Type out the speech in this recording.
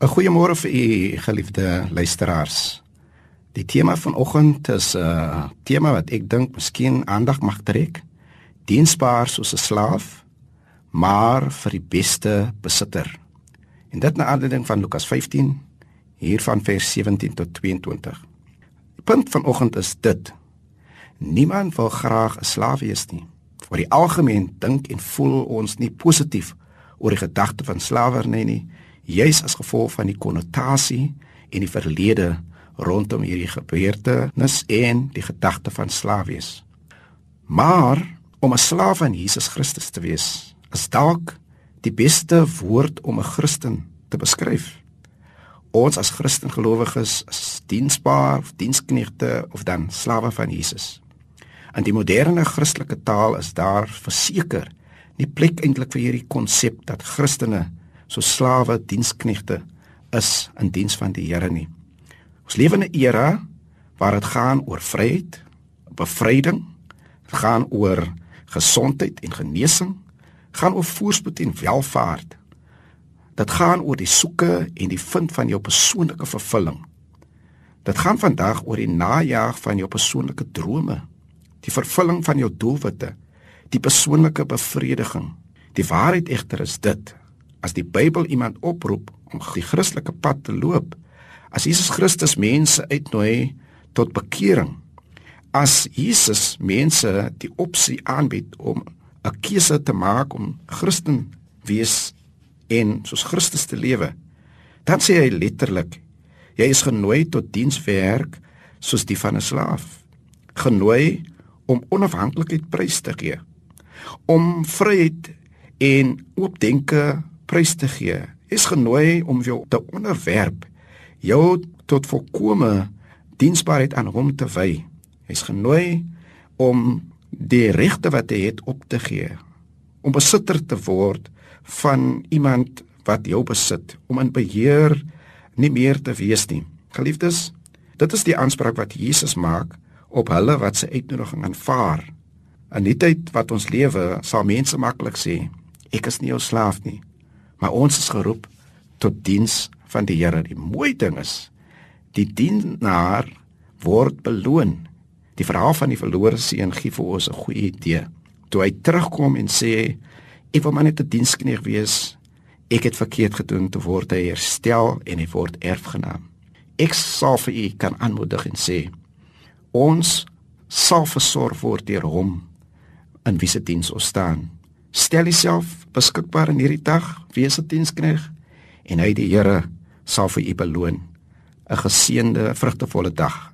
'n Goeiemôre vir u geliefde luisteraars. Die tema vanoggend is 'n uh, tema wat ek dink miskien aandag mag trek. Diensbaar soos 'n slaaf, maar vir die beste besitter. En dit na aanleiding van Lukas 15 hier van vers 17 tot 22. Die punt vanoggend is dit: Niemand wil graag 'n slaaf wees nie. Vir die algemeen dink en voel ons nie positief oor die gedagte van slawerny nie, juis as gevolg van die konnotasie en die verlede rondom hierdie gebeurtenis en die gedagte van slaaf wees. Maar om 'n slaaf van Jesus Christus te wees, is dalk die beste woord om 'n Christen te beskryf. Ons as Christen gelowiges is diensbaar, diensknegte of dan slawe van Jesus. In die moderne Christelike taal is daar verseker nie plek eintlik vir hierdie konsep dat Christene so slawe diensknegte is in diens van die Here nie. Ons leef in 'n era waar dit gaan oor vryheid, bevryding, dit gaan oor gesondheid en genesing, gaan oor voorspoed en welvaart. Dit gaan oor die soeke en die vind van jou persoonlike vervulling. Dit gaan vandag oor die najag van jou persoonlike drome, die vervulling van jou doelwitte, die persoonlike bevrediging. Die waarheid egter is dit: as die Bybel iemand oproep om die Christelike pad te loop, as Jesus Christus mense uitnooi tot bekering, as Jesus mense die opsie aanbied om 'n keuse te maak om Christen wees en soos Christus te lewe, dan sê hy letterlik: jy is genooi tot dienswerk soos die van 'n slaaf, genooi om onafhanklikheid prys te gee, om vryheid en oopdenke prys te gee. Is genooi om jou te onderwerp, jou tot volkomme diensbaarheid aan hom te wy. Hy's genooi om die regte wat hy het op te gee, om besitter te word van iemand wat jou besit, om in beheer nie meer te wees nie. Geliefdes, dit is die aanspraak wat Jesus maak op hulle wat sy uitnodiging aanvaar. In die tyd wat ons lewe, sal mense maklik sê, ek is nie jou slaaf nie maar ons is geroep tot diens van die Here. Die mooi ding is die dienaar word beloon. Die verhaal van die verlore seun gee vir ons 'n goeie idee. Toe hy terugkom en sê ek wil maar net 'n dienskneg wees. Ek het verkeerd gedoen te word hy herstel en hy word erfgenaam. Ek sal vir u kan aanmoedig en sê ons sal versorg word deur hom in wie se diens ons staan. Stel jouself beskikbaar in hierdie dag, wees 'n dienskneg en hy die Here sal vir u beloon. 'n Geseënde, vrugtevolle dag